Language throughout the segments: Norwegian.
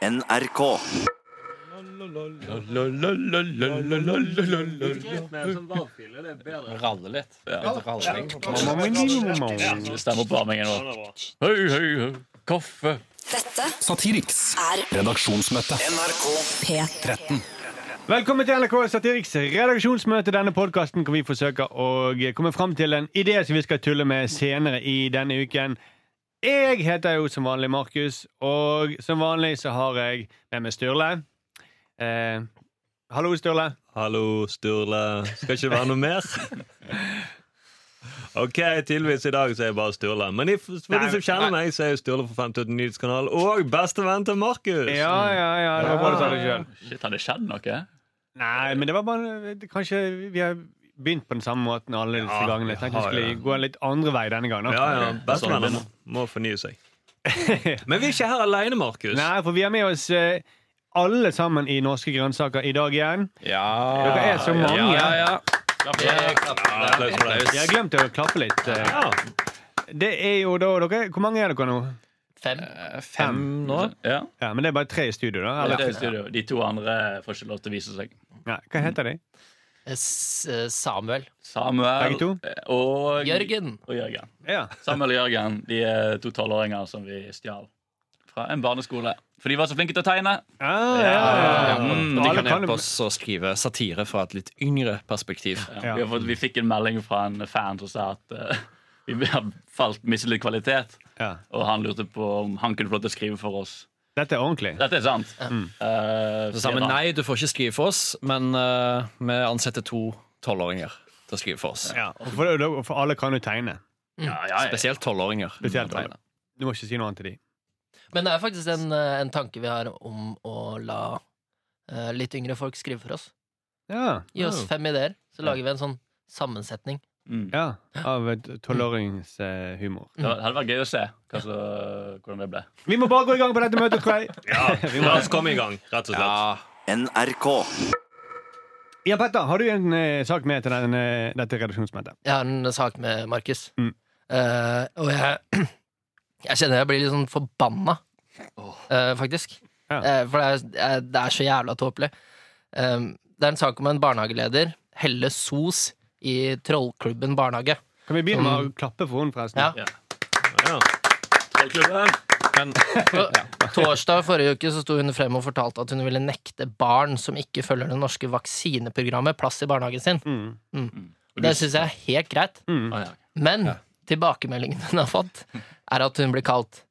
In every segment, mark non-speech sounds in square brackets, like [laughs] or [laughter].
NRK. Ralle litt. Stemmer på armingen nå. Høy, høy, høy. Kaffe. Dette Satiriks er redaksjonsmøte. NRK P13. Velkommen til NRK Satiriks redaksjonsmøte. Denne podkasten hvor vi forsøker å komme fram til en idé som vi skal tulle med senere i denne uken. Jeg heter jo som vanlig Markus, og som vanlig så har jeg med meg Sturle. Eh, hallo, Sturle. Hallo, Sturle. Skal ikke være noe mer? [laughs] Ok, tydeligvis i dag så er jeg bare Sturle. Men i- for de som kjenner meg, så er jeg Sturle fra 5 Nyhetskanal og bestevenn til Markus. Ja, ja, ja, det var bra du sa det sjøl. Shit, har det skjedd noe? Nei, men det var bare det, Kanskje vi har begynt på den samme måten alle disse Ja, gangene. Jeg tenkte vi skulle ja. gå en litt andre vei denne gangen. Ja, ja, Bestevenner Sånn. må, må fornye seg. [laughs] Men vi er ikke her alene, Markus. Nei, for vi har med oss eh, alle sammen i Norske grønnsaker i dag igjen. Ja. Dere er så mange. Ja, ja, ja. For. Jeg har glemt å klappe litt. eh. Ja. Det er jo da dere, Hvor mange er dere nå? Fem. Eh, Fem nå. Ja. Ja, Men det er bare tre i studio, da? Det Eller? er i studio. De to andre får ikke lov til å vise seg. Ja, hva heter de? Eh, Samuel. Samuel Begge to? og Jørgen. Og Jørgen. Ja. Samuel og Jørgen de er to tolvåringer som vi stjal fra en barneskole. For de var så flinke til å tegne. Ah, ja, ja, ja. Mm, de kan hjelpe oss å skrive satire fra et litt yngre perspektiv. Vi, har fått, vi fikk en melding fra en fan som sa at uh, vi har falt mistet litt kvalitet. Ja. Og han lurte på om han kunne få lov til å skrive for oss. Dette er ordentlig. Dette er sant. Mm. Uh, Så sa vi nei, du får ikke skrive for oss, men uh, vi ansetter to tolvåringer til å skrive for oss. Ja, og for, for alle kan jo tegne. Ja, ja, ja. Spesielt tolvåringer. Spesielt alle. Du må ikke si noe annet til de. Men det er faktisk en, eh, en tanke vi har om å la uh, litt yngre folk skrive for oss. Ja, Gi oss fem ideer, så lager vi en sånn sammensetning. Mm. ja Av tolvåringshumor. Det hadde vært gøy å se hva så, hvordan det ble. Vi må bare gå i gang på dette møtet, tror jeg. [laughs] Ja, La oss komme i gang, rett og slett. Ja, NRK. Ja, Petter, har du en eh, sak med til den, eh, dette redaksjonsmøtet? Jeg har en sak med Markus. Mm. Uh, og jeg, [clears throat] jeg kjenner jeg blir litt sånn forbanna, eh, faktisk. Ja. Uh, for det er, det er så jævla tåpelig. Det er en sak om en barnehageleder, Helle Sos, i Trollklubben barnehage. Kan vi begynne med Mm. å klappe for henne, forresten? Ja. Ja. men Torsdag forrige uke så sto hun frem og fortalte at hun ville nekte barn som ikke følger det norske vaksineprogrammet, plass i barnehagen sin. Mm. Mm. Det du- syns jeg er helt greit. Mm. Men tilbakemeldingen hun har fått, er at hun blir kalt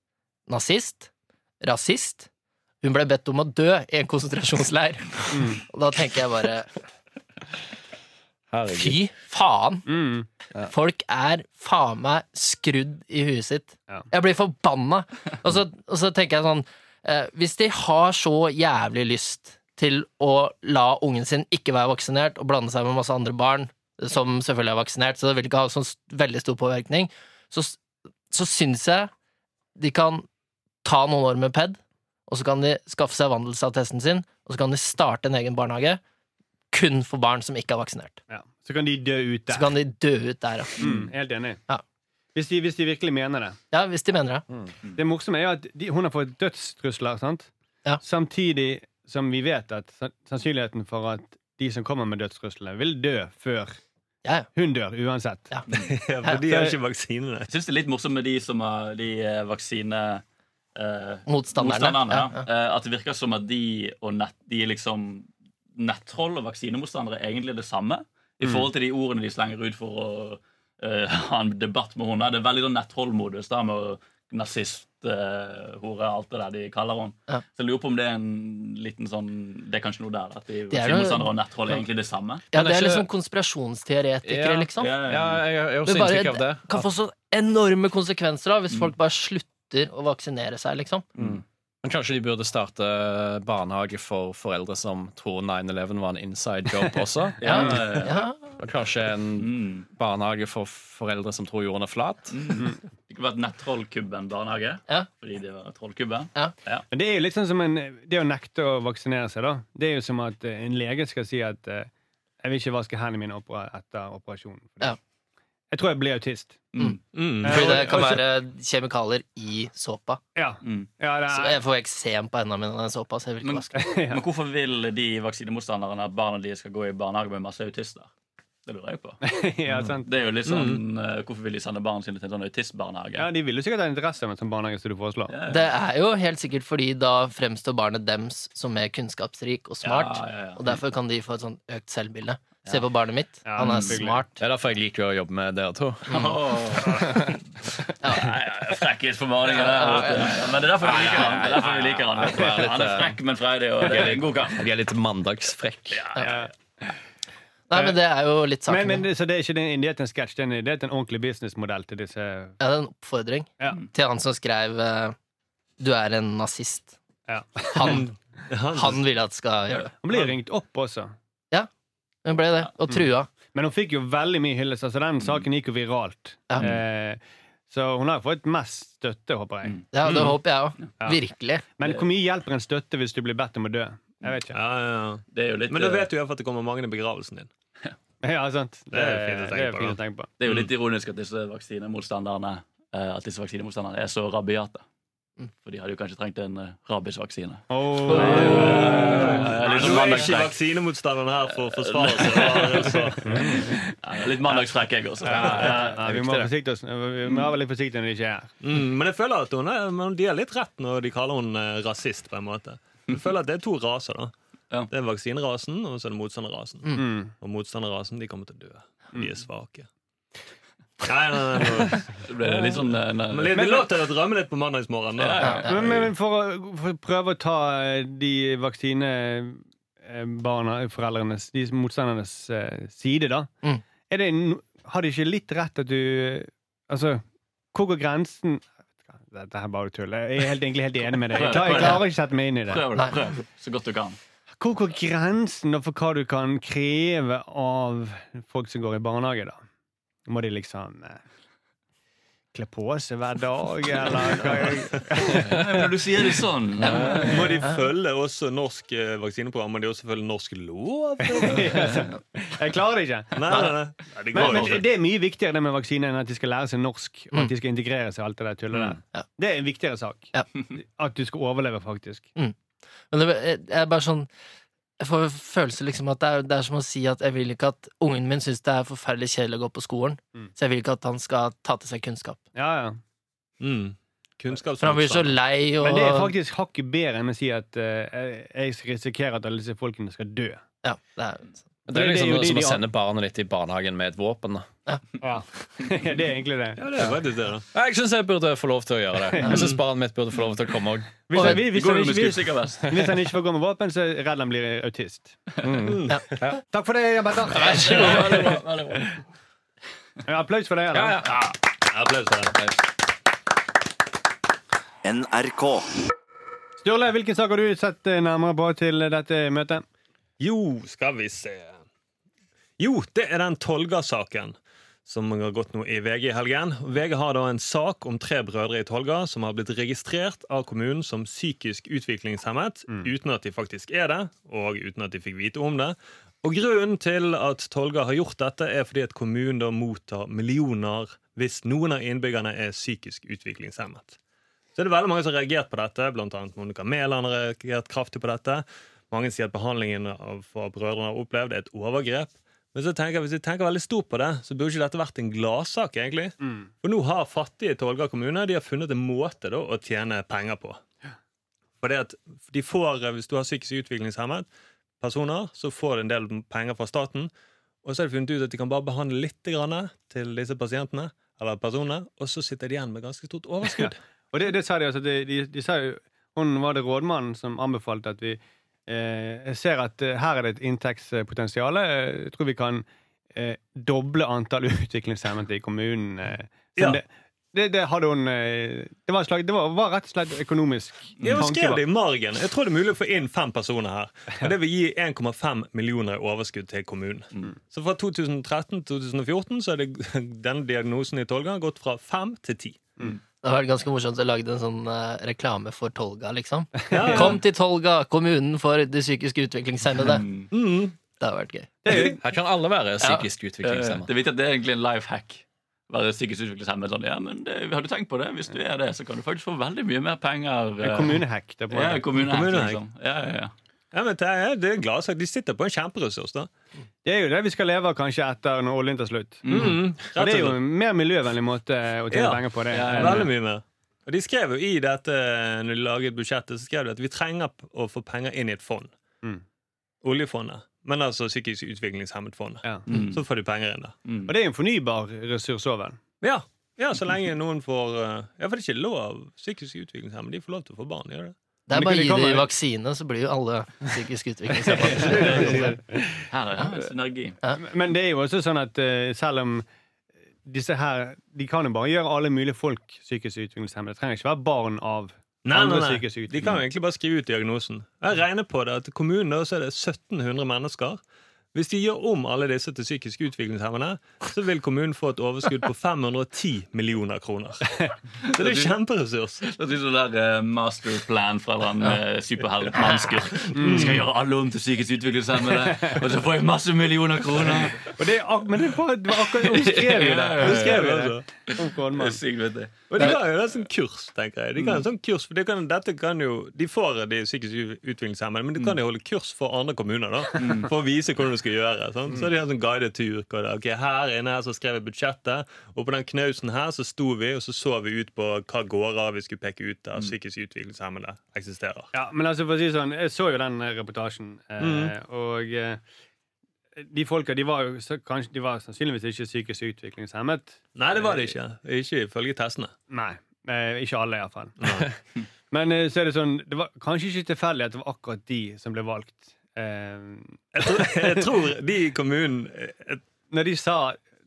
nazist, rasist. Hun ble bedt om å dø i en konsentrasjonsleir. Mm. Og da tenker jeg bare herregud. fy faen! Mm. Folk er faen meg skrudd i huet sitt. Ja. Jeg blir forbanna. Og så, og så tenker jeg sånn eh, Hvis de har så jævlig lyst til å la ungen sin ikke være vaksinert og blande seg med masse andre barn som selvfølgelig er vaksinert, så det vil ikke ha sånn veldig stor påvirkning, så, så syns jeg de kan ta noen år med PED, og så kan de skaffe seg vandelsattesten sin, og så kan de starte en egen barnehage kun for barn som ikke er vaksinert. Ja. Så kan de dø ut Så der. kan de dø ut der, ja. Mm. Helt enig. Ja. Hvis, de, hvis de virkelig mener det. Ja, hvis de mener det. Det morsomme er jo at de, hun har fått dødstrusler, sant? Ja. samtidig som vi vet at sannsynligheten for at de som kommer med dødstruslene, vil dø før Ja, ja. hun dør, uansett. Ja. [laughs] Ja, for de har ikke vaksinene. Jeg syns det er litt morsomt med de som har de eh, vaksine... eh, Motstanderne. motstanderne. Ja, Ja, Eh, At det virker som at de og nett, de liksom nettroll og vaksinemotstandere er egentlig det samme. I Mm. forhold til de ordene de slenger ut for å uh, [laughs] ha en debatt med henne. Det er veldig sånn nettrollmodus da med nazist, eh, hore, alt det der de kaller henne. Ja. Så jeg lurer på om det er en liten sånn Det er kanskje noe der. At de Det er vaksinemotstandere og nettroll er egentlig det samme. Ja, det er er liksom konspirasjonsteoretikere, Ja, liksom. Ja, ja. Jeg har Det også bare, inntrykk av det. kan få så enorme konsekvenser da, hvis folk bare slutter å vaksinere seg, liksom. Men kanskje de burde starte barnehage for foreldre som tror 9-11 var en inside job også? Ja, [laughs] Ja. ja, ja. Ja, Og kanskje en Mm. barnehage for foreldre som tror jorden er flat? Det kunne vært nettrollkubben barnehage. Ja. Fordi det var trollkubben. Men det er jo litt sånn som en, det å nekte å vaksinere seg, da. Det er jo som at eh, en lege skal si at eh, jeg vil ikke vaske hendene mine opera- etter operasjonen. Ja. Jeg tror jeg blir autist. Mm. Mm. Eh, Fordi det kan være kjemikalier i såpa. Ja. Mm. ja det Så er, jeg får eksem på hendene mine av den såpa. Så jeg vil ikke Men- vaske [laughs] ja. Men hvorfor vil de vaksinemotstanderne at barna deres skal gå i barnehage med masse autister? Det lurer jeg på. [laughs] ja, sant. Det er jo litt sånn, eh, Hvorfor vil de sende barna sine til en sånn autistbarnehage? ja, De vil jo sikkert ha interesse av en sånn barnehage som du foreslår. Ja, ja. Det er jo helt sikkert fordi da fremstår barnet dems som mer kunnskapsrik og smart. Ja, ja, ja. Og derfor kan de få et sånn økt selvbilde. Se på barnet mitt. Ja, Han er smart. Det er derfor jeg liker å jobbe med dere to. Frekkis på morgenen. der. Men det er derfor vi liker han. Det er derfor vi liker Han. Han er frekk, men freidig, og det er en god kamp. Jeg er litt mandagsfrekk. Nei, men det er jo litt saken. Men, men så det er ikke en idé en sketsj, det er en ordentlig businessmodell til disse Ja, det er en oppfordring Ja. til han som skrev eh, 'Du er en nazist'. Ja. Han, [laughs] Han, vil at skal gjøre det. Han blir ringt opp også. Hun ble det, og trua. Men hun fikk jo veldig mye hyllest. Altså, den saken gikk jo viralt. Ja. Eh, så hun har fått mest støtte, håper jeg. Mm. Ja, det håper jeg òg. Ja. Virkelig. Men hvor mye hjelper en støtte hvis du blir bedt om å dø? Jeg vet ikke. ja, ja, ja. Det er jo litt, Men da eh, vet du iallfall at det kommer mange i begravelsen din. [laughs] Ja, sant. Det er fint å tenke det er på, fint å tenke på. det er jo litt ironisk at disse vaksinemotstanderne eh, At disse vaksinemotstanderne er så rabiate. For de hadde jo kanskje trengt en uh, rabiesvaksine. Oh. Ja, Nå litt sånn er ikke vaksinemotstanderen her for å forsvare seg. [laughs] Ja, litt mandagsfrekk, jeg også. Ja, ja, ja, vi må være litt forsiktige når de ikke er her. Mm, men jeg føler at hun er, men de har litt rett når de kaller hun uh, rasist. på en måte Jeg føler at det er to raser. da Ja. Det er vaksinerasen og så er det motstanderrasen. Mm. Og motstanderrasen de kommer til å dø. De er svake. Nei, nei, nei, nei. Det ble litt sånn nei, nei, Men, det er lov til å drømme litt på mandagsmorgen. Da. Ja, ja. Men, men for, å, for å prøve å ta eh, de vaksinebarna, foreldrenes, de motstandernes eh, side, da. Mm. Er det, har de ikke litt rett at du Altså, hvor går grensen Dette her er bare tull. Jeg er helt, egentlig helt enig med deg. Jeg, tar, jeg klarer ikke å sette meg inn i det. Prøv det. Prøv så godt du kan. Hvor går grensen for hva du kan kreve av folk som går i barnehage, da? Må de liksom eh, kle på seg hver dag, [laughs] eller? Når du sier det sånn Må de følge også norsk eh, vaksineprogram? Må de også følge norsk lov? [laughs] Jeg klarer det ikke. Nei, nei, nei. nei det Men, går men ikke. det er mye viktigere det med vaksine enn at de skal lære seg norsk, og Mm. at de skal integrere seg i alt det der tullet der. Mm. Ja. Det er en viktigere sak. Ja. At du skal overleve, faktisk. Men det er bare sånn Jeg får følelse liksom at det er, det er som å si at jeg vil ikke at ungen min syns det er forferdelig kjedelig å gå på skolen. Mm. Så jeg vil ikke at han skal ta til seg kunnskap. Ja, ja. Mm. For han blir så lei og Men det er faktisk hakket bedre enn å si at uh, jeg risikerer at alle disse folkene skal dø. Ja, det er, er Det er liksom det de- som de å sende barnet ditt i barnehagen med et våpen. da. [laughs] Ja. det er egentlig det. Ja, det er faktisk det, da. Jeg syns jeg burde få lov til å gjøre det. Jeg synes barnet mitt burde få lov til å komme òg. Hvis, han, hvis, han, ikke, hvis, hvis han ikke får gå med våpen, så er jeg redd han blir autist. Mm. Ja. Takk for det, Jan Petter. Vær så god. Ja, applaus for det. Ja, ja. Applaus for det. NRK. Sturle, hvilken sak har du sett eh, nærmere på til dette møtet? Jo, skal vi se Jo, det er den Tolga-saken som har gått nå i VG i helgen. VG har da en sak om tre brødre i Tolga som har blitt registrert av kommunen som psykisk utviklingshemmet, uten at de faktisk er det, og uten at de fikk vite om det. Og Grunnen til at Tolga har gjort dette, er fordi at kommunen da mottar millioner hvis noen av innbyggerne er psykisk utviklingshemmet. Så det er veldig mange som har reagert på dette, annet Monica Mæland har reagert kraftig på dette. Mange sier at behandlingen av brødrene har opplevd er et overgrep. Men så tenker jeg, hvis jeg tenker veldig stort på det, så burde ikke dette vært en gladsak, egentlig. For nå har fattige Tolga kommune de har funnet en måte da, å tjene penger på. For det at de får, Hvis du har psykisk utviklingshemmet personer, så får du en del penger fra staten. Og så har de funnet ut at de kan bare behandle litt til disse pasientene eller personene, og så sitter de igjen med ganske stort overskudd. [laughs] Og det, det sa de altså. De, de, de sa jo Hun var det rådmannen som anbefalte at vi Jeg ser at eh, her er det et inntektspotensial. Eh, Jeg tror vi kan eh, doble antall [laughs] utviklingshemmede i kommunen. Eh, Ja. det, det, det hun eh, Det var, slag, det var, var rett og slett økonomisk Ja, hun skrev det i margen. Jeg tror det er mulig å få inn fem personer her. [laughs] Og det vil gi 1,5 millioner i overskudd til kommunen. Så fra 2013 til 2014 så er [laughs] denne diagnosen i Tolga gått fra fem til ti. Det har vært ganske morsomt å lage en sånn uh, reklame for Tolga, liksom. [laughs] Ja, ja. Kom til Tolga, kommunen for de psykisk utviklingshemmede. Mm. Det har vært gøy. Er Her kan alle være psykisk ja. utviklingshemmede. Det er viktig at det er egentlig en life hack. være psykisk utviklingshemmet. Sånn, ja, men det, har du tenkt på det? Hvis du er det, så kan du faktisk få veldig mye mer penger. En eh, kommunehack. Det er på en Ja, kommunehack, Kommunehekk. liksom. Ja, ja, ja. Ja, men det er, det er gladsak. De sitter på en kjemperessurs, da. det er jo det vi skal leve av kanskje etter når oljen tar slutt. Mm, Og det er jo en mer miljøvennlig måte å tjene Ja. penger på. det Ja, Veldig mye mer. Og de skrev jo i dette, når de laget budsjettet, så skrev de at vi trenger å få penger inn i et fond. Mm. Oljefondet. Men altså psykisk utviklingshemmet-fondet. Ja. Mm. Så får de penger inn der. Mm. Og det er jo en fornybar ressurs òg, vel. Ja. ja, så lenge noen får uh, Ja, for det er ikke lov. Psykisk utviklingshemmede de får lov til å få barn. gjør det? Det er bare å gi kommer- dem vaksine, så blir jo alle psykisk utviklingshemmede. [laughs] Her er det synergi. Men det er jo også sånn at eh, selv om disse her De kan jo bare gjøre alle mulige folk psykisk utviklingshemmede. Det trenger ikke være barn av Nei, nei. utviklingshemmede. De kan jo egentlig bare skrive ut diagnosen. Jeg regner på det at i kommunen da, så er det 1700 mennesker. Hvis de gjør om alle disse til psykisk utviklingshemmede, så vil kommunen få et overskudd på 510 millioner kroner. Så det er kjemperessurs. [laughs] Det er sånn der eh, masterplan fra en uh, superhelt mannskurk. Vi skal gjøre alle om til psykisk utviklingshemmede, og så får jeg masse millioner kroner. Og det er, ak men det er bare, det var akkurat Hun skrev jo det. [laughs] Hun skrev jo det. Om Det Og de har jo som kurs, tenker jeg. De kan mm. sånn kurs, for de kan, dette kan jo, De får de psykisk utviklingshemmede, men de kan jo holde kurs for andre kommuner. da For å vise hvordan du skal gjøre. Sånn. Så de har sånn guidet tur. Ok, Her inne her så skrev jeg budsjettet, og på den knausen her så sto vi og så så vi ut på hva gårder vi skulle peke ut av psykisk utviklingshemmede eksisterer. Ja, men altså for å si sånn Jeg så jo den reportasjen, eh, og eh, de folka de var jo kanskje, De var sannsynligvis ikke psykisk utviklingshemmet. Nei, det var det ikke. Ikke ifølge testene. Nei. Eh, ikke alle, iallfall. [laughs] Men eh, så er det sånn Det var kanskje ikke tilfeldig at det var akkurat de som ble valgt. Eh, Jeg tror, jeg tror de i kommunen jeg, når de sa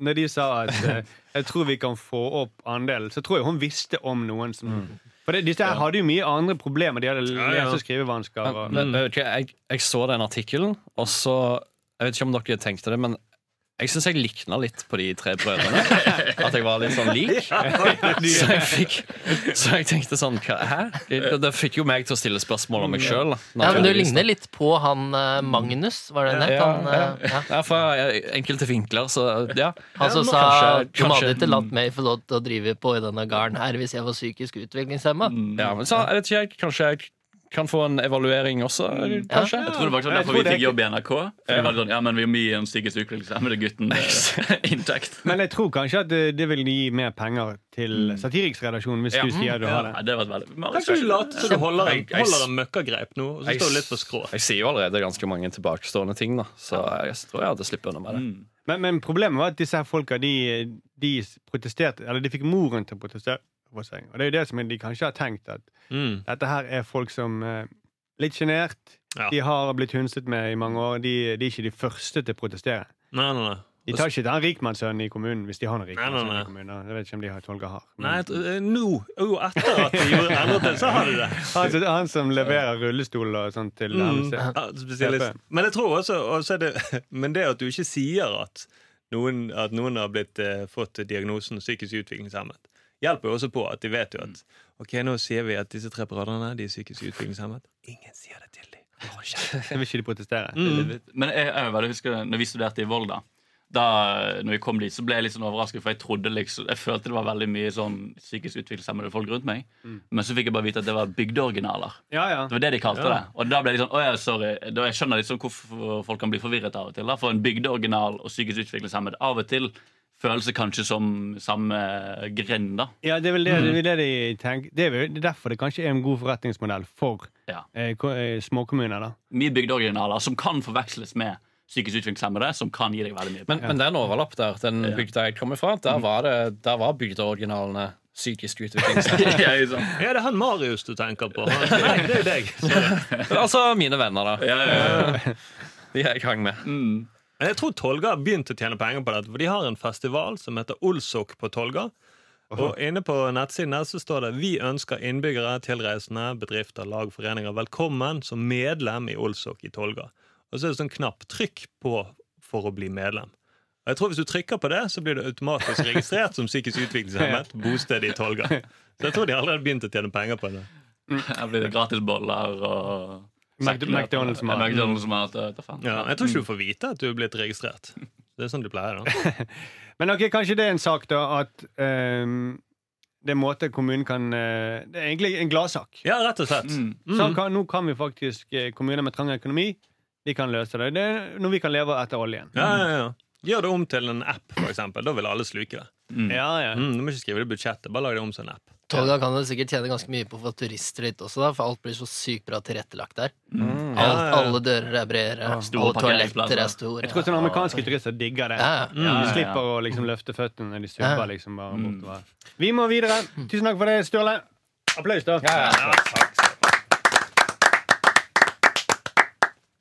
når de sa at eh, jeg tror vi kan få opp andelen, så tror jeg hun visste om noen som For det, disse her hadde jo mye andre problemer. De hadde lese- og skrivevansker. Og, men, men, jeg, jeg så den artikkelen, og så Jeg vet ikke om dere tenkte det, men jeg syns jeg likna litt på de tre brødrene. [laughs] At jeg var litt sånn lik. [laughs] Så jeg fikk Så jeg tenkte sånn hva, Hæ? Det, det fikk jo meg til å stille spørsmål om meg sjøl. Ja, men du ligner litt på han eh, Magnus, var det nett? Ja, Han, eh, ja. Ja, fra enkelte vinkler, så ja. Han som sa du må ikke latt meg få lov til å drive på i denne gården her hvis jeg var psykisk utviklingshemma. ja men så, jeg vet ikke, jeg, kanskje jeg kan få en evaluering også, kanskje? Jeg tror det var sånn derfor vi det fikk jobb i NRK. Ja, det var sånn, ja, men Vi må gi en psykisk utviklingshemmede gutten eh, [laughs] inntekt. men jeg tror kanskje at det, det vil gi mer penger til Satiriksredaksjonen hvis Ja. du sier du har det. Ja, det var veldig Kanskje du later som du holder, holder en møkkagreip nå, og så står du litt på skrå. Jeg sier jo allerede ganske mange tilbakestående ting, da så jeg tror jeg hadde sluppet unna med det. Mm. Men, men problemet var at disse her folka de, de protesterte Eller de fikk moren til å protestere seg. Og det er jo det som de kanskje har tenkt, at Mm. dette her er folk som eh, Litt sjenert. Ja. De har blitt hunset med i mange år. De, de er ikke de første til å protestere. Nei, nei, nei. De tar ikke den rikmannssønnen i kommunen hvis de har noen rikmannssønn i kommunen. Jeg vet ikke om de har Tolga har. Men Nei, nå, no. eh, nå, etter at de gjorde endret det, så har de det. [laughs] han, som- han som leverer rullestol og sånn til Mm. Spesialist. Men jeg tror også, også det, [laughs] Men det at du ikke sier at noen, at noen har blitt, eh, fått diagnosen psykisk utviklingshemmet, hjelper jo også på at de vet jo at Ok, nå sier vi at disse tre brødrene de er psykisk utviklingshemmet. Ingen sier det til dem. [laughs] Kjeft. Så vil ikke de protestere. Mm. Men jeg, jeg, husker det, når vi studerte i Volda da når vi kom dit, så ble jeg litt sånn overrasket, for jeg trodde liksom, jeg følte det var veldig mye sånn psykisk utviklingshemmede folk rundt meg. Men så fikk jeg bare vite at det var bygdeoriginaler. Ja, ja. Det var det de kalte Ja. det. Og da ble jeg litt sånn, å ja, sorry da Jeg skjønner litt sånn hvorfor folk kan bli forvirret av og til. Da. For en bygdeoriginal og psykisk utviklingshemmet av og til føles det kanskje som samme grend, da. Ja, det er vel det, det, er det de tenker. Det er vel er derfor det kanskje er en god forretningsmodell for Ja. eh, eh, småkommuner. da. Mye bygdeoriginaler som kan forveksles med psykisk utviklingshemmede, som kan gi deg veldig mye. Men, men det er en overlapp der. Den Ja. bygda jeg kommer fra, der var, det, der var bygdeoriginalene psykisk utviklingshemmede. [laughs] ja? Ja, det er han Marius du tenker på. [laughs] Han, nei, det er deg. Sorry. altså mine venner, da. ja, ja, ja. [laughs] De jeg hang med. Mm. Men jeg tror Tolga har begynt å tjene penger på dette. For de har en festival som heter Olsok på Tolga. Og inne på nettsiden her så står det Vi ønsker innbyggere, tilreisende, bedrifter, lag, foreninger velkommen som medlem i Olsok i Tolga. Og så er det sånn knapp 'trykk på for å bli medlem'. Og jeg tror Hvis du trykker på det, så blir du automatisk [laughs] registrert som psykisk utviklingshemmet. Bosted i Tolga. Så jeg tror de allerede begynt å tjene penger på det. Her blir det gratisboller og Mc- McDonald's-mat. McDonald's-mat. Ja, jeg tror ikke du får vite at du er blitt registrert. Det er sånn du pleier, da. [laughs] Men ok, kanskje det er en sak, da, at um, det er en måte kommunen kan uh, Det er egentlig en gladsak. Ja, rett og slett. Mm. Så kan, nå kan vi faktisk eh, Kommuner med trang økonomi De kan løse det. Det er når vi kan leve etter oljen. Ja, ja, ja. Gjør det om til en app, for eksempel. Da vil alle sluke det. Mm. Ja, ja. Mm, du må ikke skrive det i budsjettet, bare lag det om som en app. Toga kan sikkert tjene ganske mye på å få turister dit også, da, for alt blir så sykt bra tilrettelagt der. Mm. Alt, Ja, ja, ja. Alle dører er bredere, alle toaletter er store. Jeg tror sånne amerikanske turister digger det. Ja, De slipper å liksom løfte føttene når de subber Ja. liksom bare Mm. bortover. Vi må videre. Tusen takk for det, Sturle. Applaus, da.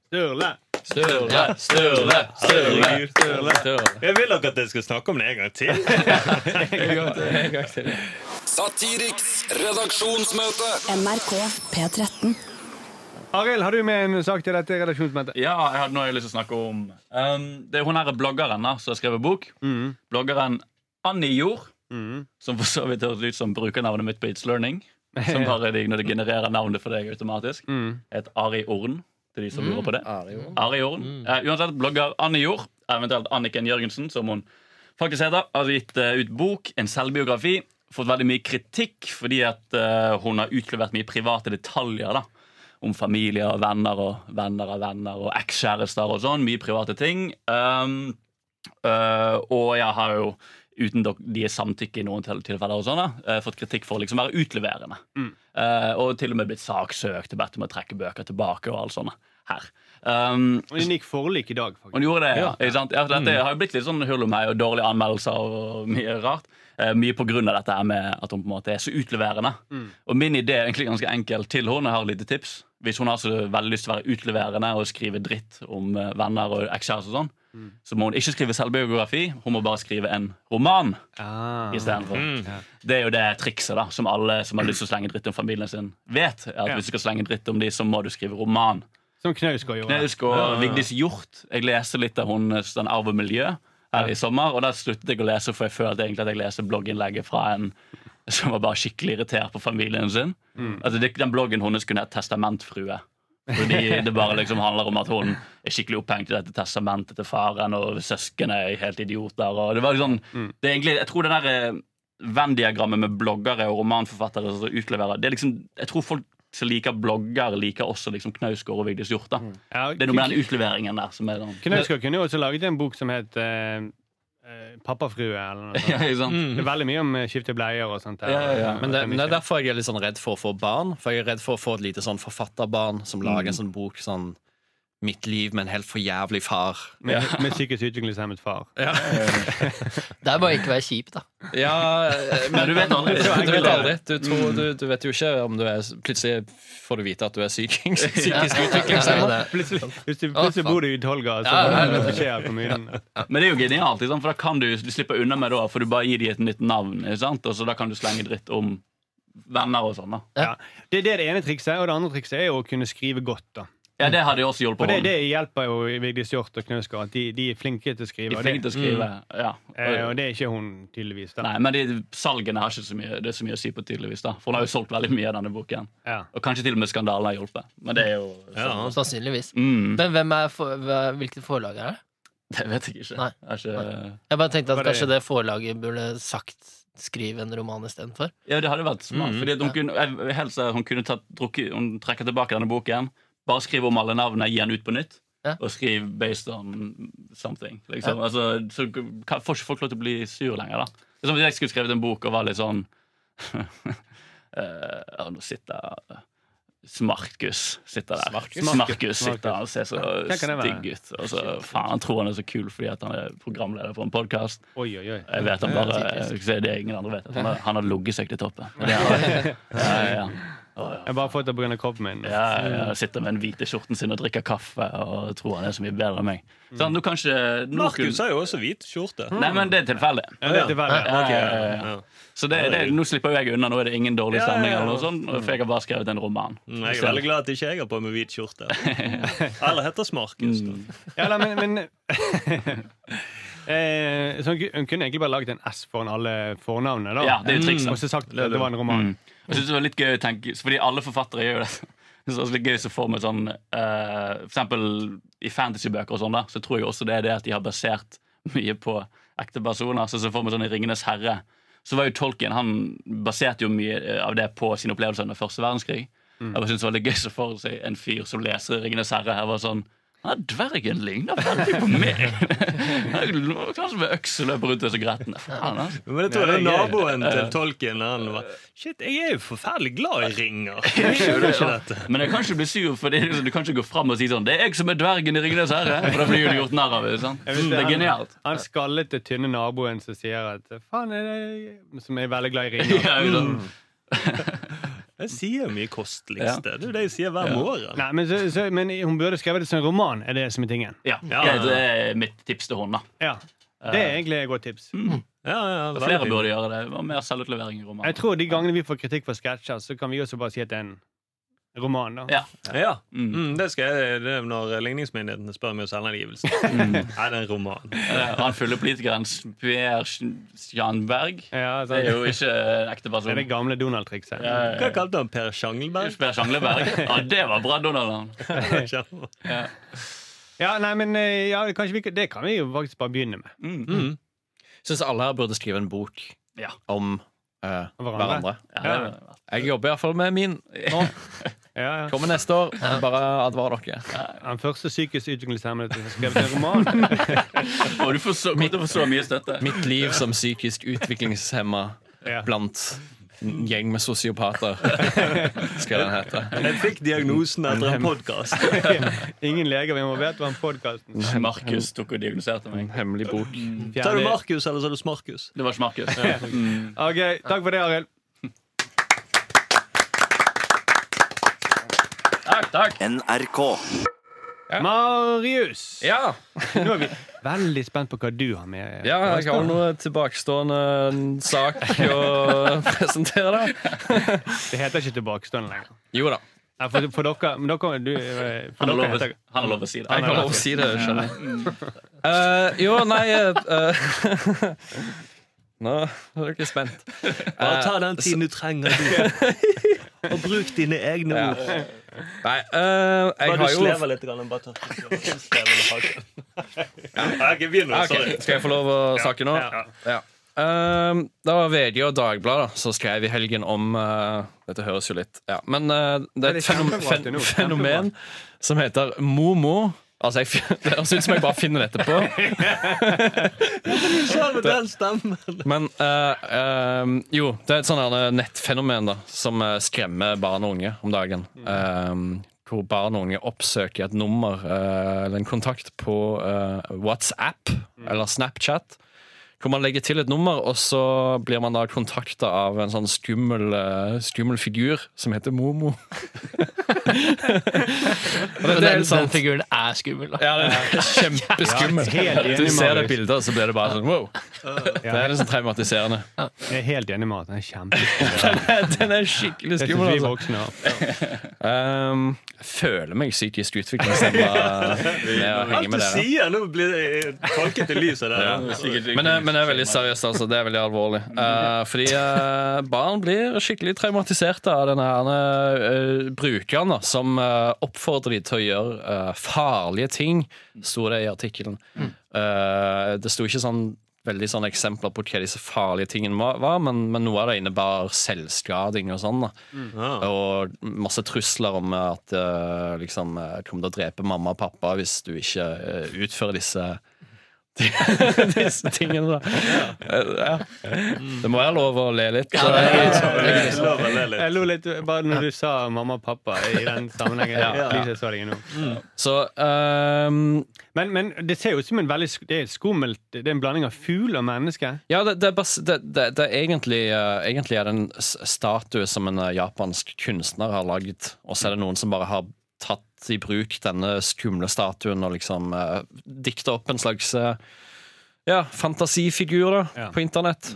Sturle. Sturle, Sturle, Sturle, Sturle, Sturle. Jeg vil nok at jeg skal snakke om det en gang til. [laughs] En gang til. Satiriks redaksjonsmøte. NRK P13. Arild, har du med en sak til dette redaksjonsmøtet? Ja, jeg hadde noe jeg har lyst til å snakke om. Um, det er hun her bloggeren da, som har skrevet bok. Mm. Bloggeren Annie Jord, Mm. som for så vidt høres ut som brukernavnet mitt på It's Learning. Som [laughs] bare de, når det genererer navnet for deg automatisk. Mm. Et Ari Orn, til de som lurer på det. Ari Orn. Ari Orn. Uh, uansett, blogger Annie Jord, eventuelt Anniken Jørgensen, som hun faktisk heter, har gitt uh, ut bok, en selvbiografi. Fått veldig mye kritikk fordi at eh, hun har utlevert mye private detaljer. da om familie og venner og venner av venner og ekskjærester og sånn. Mye private ting. Um, uh, og jeg har jo, uten deres samtykke i noen tilfeller, og sånn, da, øh, fått kritikk for å liksom være utleverende. Uh, og til og med blitt saksøkt og bedt om å trekke bøker tilbake og alt sånt her. Um, Og den gikk forlik i dag, faktisk. Hun gjorde det, ja. Ikke sant? Ja, dette dette har jo blitt litt sånn hull om meg og dårlige anmeldelser og mye rart. Uh, mye på grunn av dette her med at hun på en måte er så utleverende. Og min idé er egentlig ganske enkel til henne. Jeg har et lite tips. Hvis hun har så veldig lyst til å være utleverende og skrive dritt om eh, venner og ekskjærester og sånn, så må hun ikke skrive selvbiografi. Hun må bare skrive en roman Ah. istedenfor. Det er jo det trikset da som alle som har lyst til å slenge dritt om familien sin, vet. at Ja. Hvis du skal slenge dritt om de, så må du skrive roman. Som Knausgård gjorde. Knausk og Vigdis Hjort. Jeg leste litt av hennes den Arv og miljø her i sommer, og da sluttet jeg å lese, for jeg følte egentlig at jeg leste blogginnlegget fra en som var bare skikkelig irritert på familien sin. Altså, Den bloggen hennes kunne hett Testamentfrue. Fordi det bare liksom handler om at hun er skikkelig opphengt i dette testamentet til faren, og søskene er helt idioter. Og det var liksom, det er egentlig, Jeg tror det der eh, Venn-diagrammet med bloggere og romanforfattere som utleverer det er liksom, Jeg tror folk som liker blogger, liker også liksom Knausgård og Vigdis Hjorth. Ja, Det er noe med den utleveringen der som er sånn Knausgård kunne jo også laget en bok som het eh, Pappafrue, eller noe sånt. [laughs] Ja, mm. Det er veldig mye om eh, skifte bleier og sånt. Ja, ja, ja. Men det, det er derfor jeg er litt sånn redd for å få barn. For jeg er redd for å få et lite sånn forfatterbarn som lager en sånn bok sånn Mitt liv med en helt for jævlig far. Med, med psykisk utviklingshemmet far. Ja, Det er bare ikke å være kjip, da. ja eh, Men du vet aldri. Du, vet aldri. Du, tror, du, du vet jo ikke om du er Plutselig får du vite at du er psyking- psykisk utviklingshemmet. Plutselig, plutselig, bor du i Tolga, så Ja, får du ja. beskjed av kommunen. Men det er jo genialt, for da kan du, du slipper unna med det, for du bare gir dem et nytt navn. Sant? Og så da kan du slenge dritt om venner og sånn. da. Ja. Det, det er det ene trikset, og det andre trikset er jo å kunne skrive godt. da Ja, det hadde jo også hjulpet Og det, det hjelper jo Vigdis Hjorth og Knausgård. De, de er flinke til å skrive. De er flinke til å skrive. Ja. eh, og det er ikke hun, tydeligvis. da Nei, men de, salgene har ikke så mye, det er så mye å si på, tydeligvis. da. For hun har jo solgt veldig mye av denne boken. Ja. Og kanskje til og med skandalen har hjulpet. Men det er jo Ja. sånn. Sannsynligvis. Mm, Men hvem er for, hvilket forlag er det? det vet jeg ikke. Nei. Jeg har ikke. Jeg bare tenkte at det- kanskje det forlaget burde sagt skrive en roman istedenfor. Ja, det hadde vært smart. fordi at hun kunne, jeg helst hun kunne tatt, drukket, hun trekker tilbake denne boken. Bare skrive om alle navnene, gi den ut på nytt. Ja. Og skriv based on something. Liksom. Altså, så kan, får ikke folk lov til å bli sur lenger. da Det er som hvis jeg skulle skrevet en bok og var litt sånn [laughs] uh, Nå sitter Smarkus sitter der. Smarkus? Sitter og ser så være? stygg ut. Og så, faen, Han tror han er så kul fordi han er programleder for en podkast. Jeg vet han bare det ingen andre vet. Han har, han har ligget seg til toppen. Det. [laughs] Ja, ja, ja. Ja. Jeg har bare fått det pga. kroppen min. Ja, ja, sitter med den hvite skjorten sin og drikker kaffe og tror han er så mye bedre enn meg. Sånn, du kan ikke nå Markus har jo også hvit skjorte. Nei, men det er tilfeldig. Ja, det er tilfeldig. Ja, ja, ja, ja. Så det, det, nå slipper jo jeg unna. Nå er det ingen dårlig stemning. eller noe sånt For jeg har bare skrevet en roman. Mm, Jeg er veldig glad at ikke jeg har på meg hvit skjorte. [laughs] Eller heter Smarkus. da. Ja, men, men [laughs] eh, så hun kunne egentlig bare laget en S foran alle fornavnene. da Ja, det er jo trikset. Og så sagt at det var en roman. Mm. Jeg synes det var litt gøy å tenke Fordi alle forfattere gjør jo det. [laughs] Så det er litt gøy å få med sånn uh, For eksempel i fantasybøker og sånn, da så tror jeg også det er det at de har basert mye på ekte personer. Så så får vi sånn i Ringenes herre. Så var jo Tolkien Han baserte jo mye eh, av det på sine opplevelser under første verdenskrig. Jeg synes det var litt gøy å få seg en fyr som leser Ringenes herre. Her var sånn ja, Dvergen ligner veldig på meg! Kanskje med økse løper rundt og så gretten. Faen, altså. Men jeg tror det er naboen til tolken. Han var Shit, jeg er jo forferdelig glad i ringer. [laughs] Jeg skjønner ikke dette. Men jeg kan ikke bli sur, for det liksom, du kan ikke gå fram og si sånn Det er jeg som er dvergen i Ringenes herre! For da blir du gjort narr av. det, sant? Det er han- genialt. Han skallete, tynne naboen som sier at faen er det Som er veldig glad i ringer. [laughs] Ja. [laughs] Jeg sier mye kostliste. Det er jo det jeg sier hver morgen. Nei, men, så, så, men hun burde skrevet det som en roman, er det som er tingen. Ja, Ja. Det er mitt tips til henne. Ja. Det er egentlig et godt tips. Ja, ja, Flere burde gjøre det. og Mer selvutlevering i romanen. Jeg tror de gangene vi får kritikk for sketsjer, så kan vi også bare si at det er en roman. da Ja. Ja, Mm. mm, det skal jeg det er når ligningsmyndighetene spør meg om selvangivelse. [laughs] Mm. Nei, det er en roman. Eh, Han fulle politikeren Per Sjanberg. Ja, Det er jo ikke en ekte Det er det gamle Donald-trikset. Ja, Hva kalte han Per Sjangelberg? Per Sjangleberg. Ja, det var bra, Donald. [laughs] Ja. Ja, nei, men eh, ja, kanskje vi, Det kan vi jo faktisk bare begynne med. Mm. Mm. Syns alle her burde skrive en bok Ja. om uh, Hverandre. hverandre. Ja, Jeg jobber iallfall med min nå. [laughs] Ja, ja. Kommer neste år. Bare advar dere. Den første psykisk utviklingshemmede som har skrevet en roman. [laughs] Og du får så, kommer til å få så mye støtte. Mitt liv som psykisk utviklingshemma Ja. blant en gjeng med sosiopater, [laughs] skal den hete. Jeg fikk diagnosen etter en podkast. [laughs] Ingen leger vi må det var en podkast. Markus tok og diagnoserte meg. hemmelig bok. Tar du Markus, eller tar du Smarkus? Det var ikke Markus. Mm. Ok, Takk for det, Arild. Takk. NRK. Marius! Ja, Nå er vi veldig spent på hva du har med. ja jeg har noe tilbakestående sak å presentere. da Det heter ikke tilbakestående lenger. Jo da. Ja, for, for dere, men dere du, eh, for Han har dere lov, han har lov å si Jeg det. lov å si det, skjønner jeg. Uh, jo, nei uh, [laughs] Nå er dere spent. Bare ta den tiden du trenger, du. [laughs] Og bruk dine egne Ja. ord. Nei, uh, jeg Bare har du jo litt. Grann, bare ta slever litt. haken. Ja, ok, begynn nå. Ah, Sorry. Skal jeg få lov å snakke nå? Ja. Ja. Uh, det var VG og Dagbladet som skrev i helgen om uh, Dette høres jo litt ja. Men eh, det er et er fenom kjempebra fen til nå. fenomen som heter Momo. Altså, jeg, [laughs] Det høres ut som jeg bare finner dette på. [laughs] Stemmen. Men uh, uh, jo, det er et sånt nettfenomen da som eh, skremmer barn og unge om dagen. Uh, hvor barn og unge oppsøker et nummer eh, eller en kontakt på WhatsApp eller Snapchat. Hvor man legger til et nummer, og så blir man da kontakta av en sånn skummel, eh, skummel figur som heter Momo. [laughs] Og det, det er den, sånn den figuren er skummel. Da. ja, den er kjempeskummel. Ja, Du ser det bildet, og så blir det bare sånn wow. Det er liksom traumatiserende. Jeg er helt enig med at den er kjempeskummel. Den er skikkelig skummel. Altså. Um, føler meg psykisk utviklingshemma [laughs] med å henge Alt du sier, nå blir det tolket i lyset der. Ja. Men, det- men det er veldig seriøst, altså. Det er veldig alvorlig. [laughs] Uh, fordi uh, barn blir skikkelig traumatiserte av denne her, uh, brukeren da, som uh, oppfordrer de til å gjøre uh, farlige ting, sto det i artikkelen. Uh, det sto ikke sånn veldig sånne eksempler på hva disse farlige tingene var, men, men noe av det innebar selvskading og sånn. da. Ja. Og masse trusler om at uh, liksom, jeg kommer til å drepe mamma og pappa hvis du ikke uh, utfører disse [laughs] disse tingene, da. Ja. Det må være lov å le litt. Ja, det er Jeg lo litt bare når du sa mamma og pappa i den sammenhengen. Ja. Så. Så ehm, Men, men det ser jo ut som en veldig Det er skummelt Det er en blanding av fugl og menneske. Ja, det, det, er bas, det, det, det er egentlig, uh, egentlig er det en statue som en eh, japansk kunstner har lagd, og så er det noen som bare har tatt i bruk denne skumle statuen og liksom uh, dikta opp en slags uh, ja, fantasifigur da, Ja. på internett.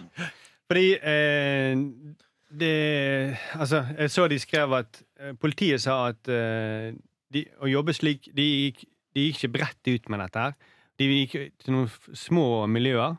Fordi eh, det Altså, jeg så de skrev at eh, Politiet sa at eh, de, å jobbe slik de gikk, de gikk ikke bredt ut med dette her. De gikk til noen små miljøer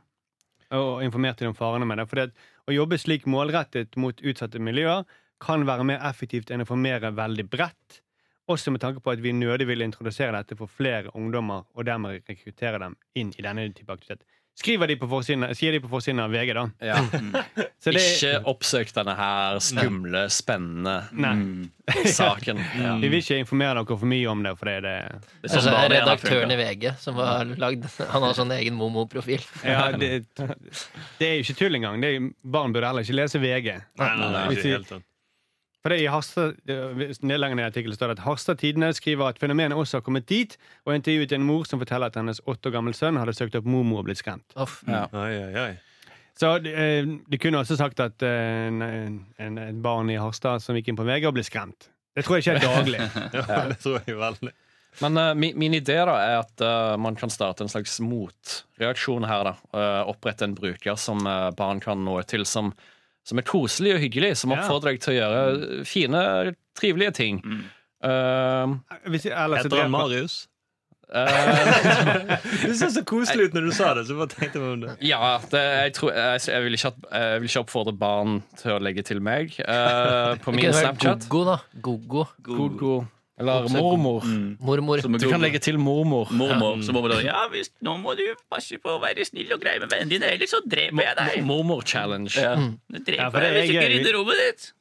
og informerte om farene med det. For å jobbe slik målrettet mot utsatte miljøer kan være mer effektivt enn å informere veldig bredt Også med tanke på at vi nødig vil introdusere dette for flere ungdommer, og dermed rekruttere dem inn i denne type aktivitet. Skriver de på forsiden, sier de på forsiden av VG, da. Ja. [laughs] Så det, Ikke oppsøk denne her skumle, spennende nei, Mm. saken. [laughs] Ja. Vi vil ikke informere dere for mye om det, for det er det Det er Altså, sånn det har redaktøren i. VG som har lagd Han har sånn egen Momo-profil. Ja, det, det er jo ikke tull engang. Det er, barn burde heller ikke lese VG. Nei, nei, nei, helt ikke de-. For det er i Harstad, i artikkelen står det at Harstad Tidende skriver at fenomenet også har kommet dit, og intervjuet en mor som forteller at hennes åtte år gammel sønn hadde søkt opp mormor og blitt skremt. Off. Ja. Oi, oi, oi. Så de, De kunne også sagt at eh, en, en, et barn i Harstad som gikk inn på VG og ble skremt. Det tror jeg ikke er daglig. [laughs] Ja, det tror jeg veldig. Men uh, min, min idé da er at uh, man kan starte en slags motreaksjon her. da uh, Opprette en bruker som eh, barn kan nå til, som, som er koselig og hyggelig. Som oppfordrer deg til å gjøre fine, trivelige ting. Mm. Uh, Hvis, ellers Etter Heter han Marius? eh, [laughs] Du så så koselig ut når du sa det. Så bare tenkte jeg om det ja, det, jeg, tror, jeg, jeg, vil ikke jeg vil ikke oppfordre barn til å legge til meg uh, på min okay, Snapchat. Gogo, da. Gogo. Gogo. Eller mormor. Mm. Mormor. Du kan legge til mormor. Mormor, så mormor da Ja, hvis, nå må du passe på å være snill og grei med vennene din, ellers så dreper jeg deg. Mormor-challenge. Ja. Mm. Dreper Ja, hvis du ikke rydder rommet ditt.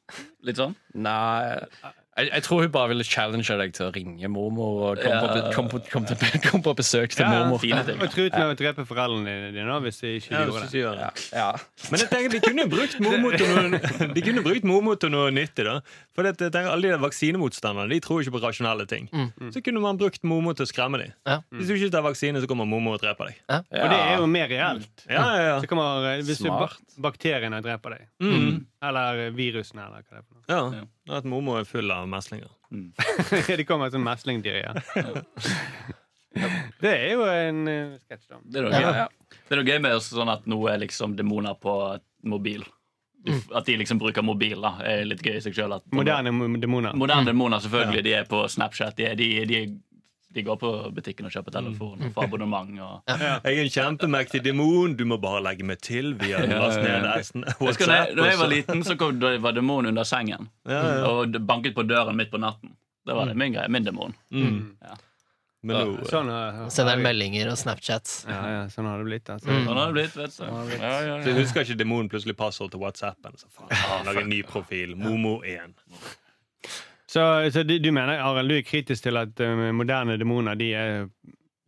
Litt sånn. Nei jeg, jeg tror hun bare ville challenge deg til å ringe mormor og komme på, kom på, kom til, [laughs] kom på besøk til Ja, mormor. Fine ting. Og true med å drepe foreldrene dine hvis de ikke Ja, gjorde det. Ja. Ja. Men jeg tenker de kunne brukt mormor til noe, [laughs] de kunne brukt mormor til noe nyttig. da For jeg tenker Alle de der vaksinemotstanderne De tror ikke på rasjonelle ting. Så kunne man brukt mormor til å skremme dem. Ja. Hvis du ikke tar vaksine, så kommer mormor og dreper deg. Og det er jo mer reelt. Ja, ja, ja. Så kommer, eh, hvis Smart. bakteriene dreper deg. Mm. Eller virusene, eller hva det er for noe. ja. Ja. At mormor er full av meslinger. [laughs] de kommer som meslingdyr, ja. Det er jo en uh, sketsj, da. Det er noe Ja. gøy. Det er noe gøy med sånn at nå er liksom demoner på mobil. At de liksom bruker mobil, da, er litt gøy i seg sjøl. Moderne mo- demoner. Moderne demoner, selvfølgelig. De er på Snapchat. De, er, de, de, de går på butikken og kjøper telefon og får abonnement. Og... Jeg er en kjempemektig demon, du må bare legge meg til via Ja, ja, ja. Husker da jeg, var liten, så kom, da var demonen under sengen Ja, ja. og banket på døren midt på natten. Det var det min greie. Min demon. Mm. Ja. Men nå Sånn, uh, Sender meldinger og Snapchats. ja, ja, sånn har det blitt. Altså. Mm. Sånn har det blitt, vet du. Ja, ja, så husker ikke demonen plutselig passord til WhatsAppen. Så faen, Lage en ny profil. Momo1. Så, så du, du mener, Arild, du er kritisk til at uh, moderne demoner de er,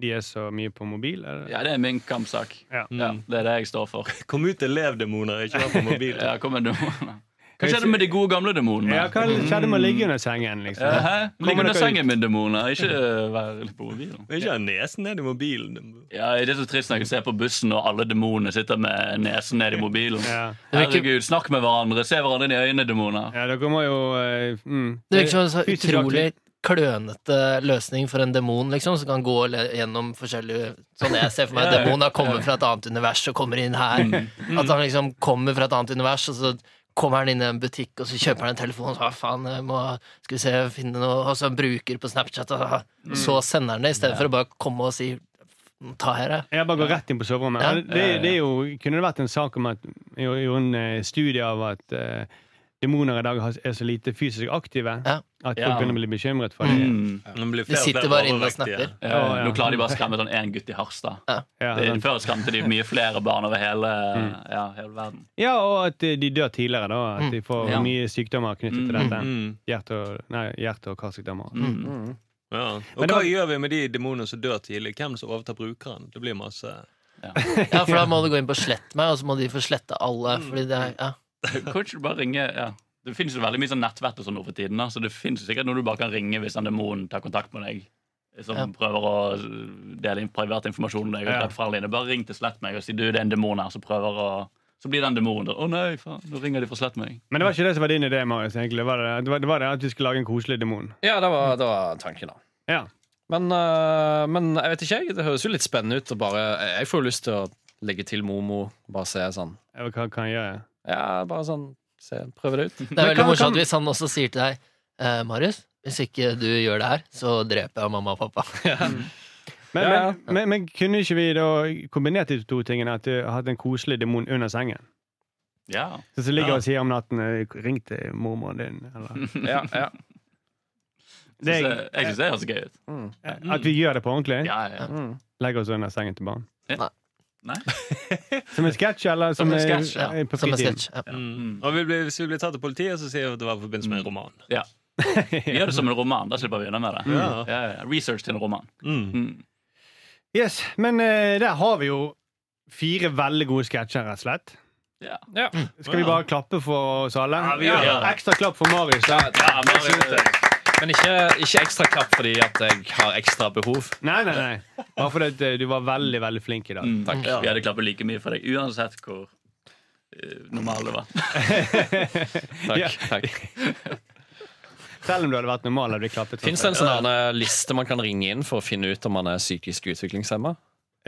de er så mye på mobil? Eller? ja, det er min kampsak. Ja. Ja, det er det jeg står for. Kom ut elevdemoner, ikke vær på mobil. [laughs] Ja, kom med demoner. Hva skjedde med de gode gamle demonene? Ja, hva skjedde med å ligge under sengen, liksom? Ja, hæ? Ligge under sengen med demoner. Ikke være litt på mobilen. Ikke ha nesen ned i mobilen. Ja, Det er så trist når jeg ser på bussen og alle demonene sitter med nesen ned i mobilen. Ja. Herregud, snakk med hverandre. Se hverandre inn i øynene, demoner. ja, dere må jo uh, mm, Det virker som en så utrolig klønete løsning for en demon, liksom, som kan gå gjennom forskjellige Sånn jeg ser for meg kommer en demon har kommet fra et annet univers og kommer inn her. At han liksom kommer fra et annet univers, og så kommer han inn i en butikk, og så kjøper han en telefon, så, faen, jeg må, skal vi se, finne noe, og så bruker på Snapchat, og så sender han det, i stedet for å bare komme og si ta her, jeg. Jeg bare går rett inn på soverommet. Ja. Det, det er jo, kunne det vært en sak om at Jeg gjorde en eh, studie av at eh, demoner i dag er så lite fysisk aktive Ja. at folk Ja. begynner å bli bekymret for dem. Mm. De, De sitter bare inne og snakker snapper. Ja, ja. Nå klarer de bare å skremme sånn én gutt i Harstad. Ja, før skremte de mye flere barn over hele, ja, hele verden. ja, og at eh, de dør tidligere, da. At de får Ja. mye sykdommer knyttet til Mm. dette. Mm. Hjerte- og, nei, hjerte- og karsykdommer. Mm. Ja. Og Men hva var- gjør vi med de demonene som dør tidlig? Hvem som overtar brukeren? Det blir masse Ja, for da må du gå inn på slett meg, og så må de få slette alle, fordi det er, ja. [laughs] Kanskje du bare ringer ja. Det finnes jo veldig mye sånn nettvett og sånn over tiden. Da. Så det finnes jo sikkert noe du bare kan ringe hvis en demon tar kontakt med deg. Som Ja. prøver å dele inn privat informasjon om deg. Og Ja. dine. Bare ring til Slett meg og si du, det er en demon her som prøver å Så blir den demonen der. Å nei, faen, nå ringer de fra Slett meg. Men det var ikke det som var din idé, Marius. egentlig Det var det, det, var, det var det at vi skulle lage en koselig demon. Ja, det var, det var tanken, da. Ja. Men, øh, men jeg vet ikke, jeg. Det høres jo litt spennende ut. Og bare, jeg får jo lyst til å legge til Momo. Bare se sånn. Hva kan jeg gjøre? Ja, bare sånn se, Prøve det ut. Det er veldig kan- morsomt kan- hvis han også sier til deg eh, Marius, hvis ikke du gjør det her, så dreper jeg mamma og pappa. [laughs] Men, Ja, ja. men, men, men kunne ikke vi da kombinert de to tingene? At du har hatt en koselig demon under sengen? Ja. Så så ligger Ja. og sier om natten eh, 'Ring til mormoren din', eller [laughs] Ja, ja. Det jeg Jeg syns det høres gøy ut. at vi gjør det på ordentlig? Ja, ja. Legger oss under sengen til barn? Nei? [laughs] Som en sketsj, eller som, Som en sketsj, ja. Som en sketsj. Ja. Mm. Og vi blir, hvis vi blir tatt til politiet, så sier vi at det var i forbindelse med en roman. [laughs] Ja. Vi gjør det som en roman. Da slipper vi unna med det. Ja. Ja, ja. Research til en roman. Mm. Mm. Yes, Men uh, der har vi jo fire veldig gode sketsjer, rett og slett. Ja. Ja. Skal vi bare klappe for oss alle? Ja, vi gjør det. Ekstra klapp for Marius. Ja, men, Men ikke, ikke ekstra klapp fordi at jeg har ekstra behov. Nei, nei, nei. Bare fordi at, eh, du var veldig, veldig flink i dag. mm, Takk. Vi hadde klappet like mye for deg uansett hvor eh, normal du var. [laughs] Takk, Ja. takk. Selv om du hadde vært normal, hadde vi klappet. Fins det en sånn her liste man kan ringe inn for å finne ut om man er psykisk utviklingshemma?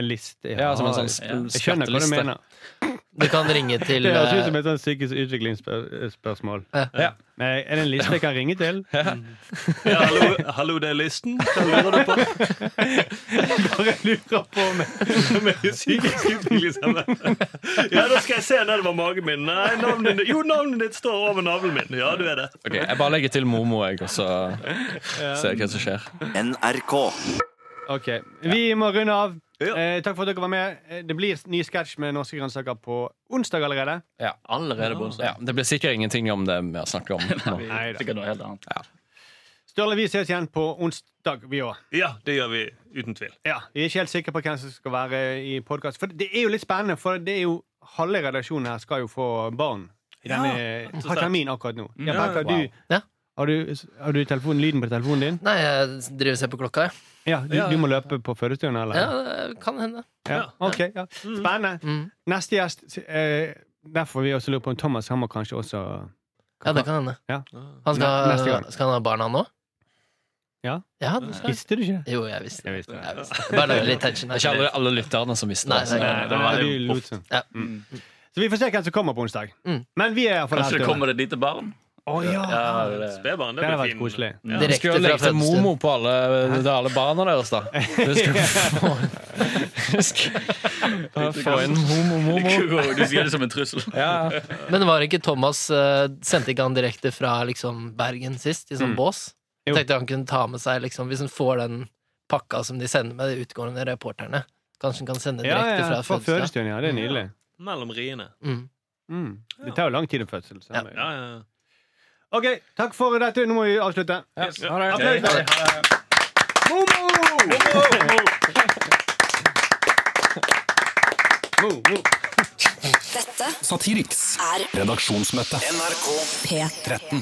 En liste? Ja, som en sånn Ja. Jeg skjønner hva du mener. Du kan ringe [laughs] til Det høres ut eh, som et sånn psykisk utviklingsspørsmål. Ja. Men Er det en liste jeg kan ringe til? [laughs] Ja, hallo, hallo, det er listen. Hva lurer du på? [laughs] Bare lurer på om jeg er psykisk utviklingshemmet. Ja, da skal jeg se nedover magen min. Nei, navnet ditt Jo, navnet ditt står over navlen min. Ja, du er det. Ok, Jeg bare legger til Momo, jeg, og så ser jeg hva som skjer. NRK. Ok, Vi må runde av. Ja. Eh, takk for at dere var med. Eh, Det blir ny sketsj med norske grønnsaker på onsdag allerede. Ja, Allerede på onsdag. Ja, det blir sikkert ingenting om det vi har snakket om. [laughs] Nei, Vi- Neida. Sikkert noe helt annet. Sturle, vi ses igjen på onsdag, vi òg. Ja, det gjør vi uten tvil. Ja, vi er ikke helt sikre på hvem som skal være i podkast. For det er jo litt spennende, for det er jo halve redaksjonen her skal jo få barn. Ja, denne har termin akkurat nå. Ja, Ja, Becca, wow. du, Ja. har, du, har du telefonen, lyden på telefonen din? Nei, jeg driver og ser på klokka, jeg. Ja, du, du må løpe på fødestuen, eller? Ja, det kan hende. Ja, ok, ja. Spennende. Mm. Neste gjest eh, Derfor vi også lurer på om Thomas han må kanskje også Ja, det kan hende. Ja. Han skal, Neste gang. skal han ha barna nå? Ja. Ja, det skal. Visste du ikke? Jo, jeg visste Jeg det. visste det. Jeg visste det. Bare lage litt tension. Det er ikke alle, alle lytterne som visste Nei, det. det var jo ja. proft. Så vi får se hvem som kommer på onsdag. Mm. Men vi er iallfall Kanskje det kommer et lite barn? Å ja. Ja, det er. Spedbarn, Det det hadde blir vært koselig. Ja. Direkte skulle jo fødestuen. Momo på alle, alle barna deres, da. Du skulle [laughs] få, få inn Momo-Momo. Du sier det som en trussel. Ja. Men var ikke Thomas eh, Sendte ikke han direkte fra liksom, Bergen sist, i sånn Mm. bås? Jo. Jeg tenkte han kunne ta med seg, liksom, hvis han får den pakka som de sender med de utgående reporterne. Kanskje han kan sende direkte ja, fra fra fødselsdag. fødestuen, ja. Det er nydelig. Mellom riene. Mm. Mm. Det tar jo lang tid å fødsel. Ja. Ja. Ja, ja. OK, takk for dette. Nå må vi avslutte. Ha det. Applaus, da. Mo, mo. Dette Satiriks er redaksjonsmøte. P13.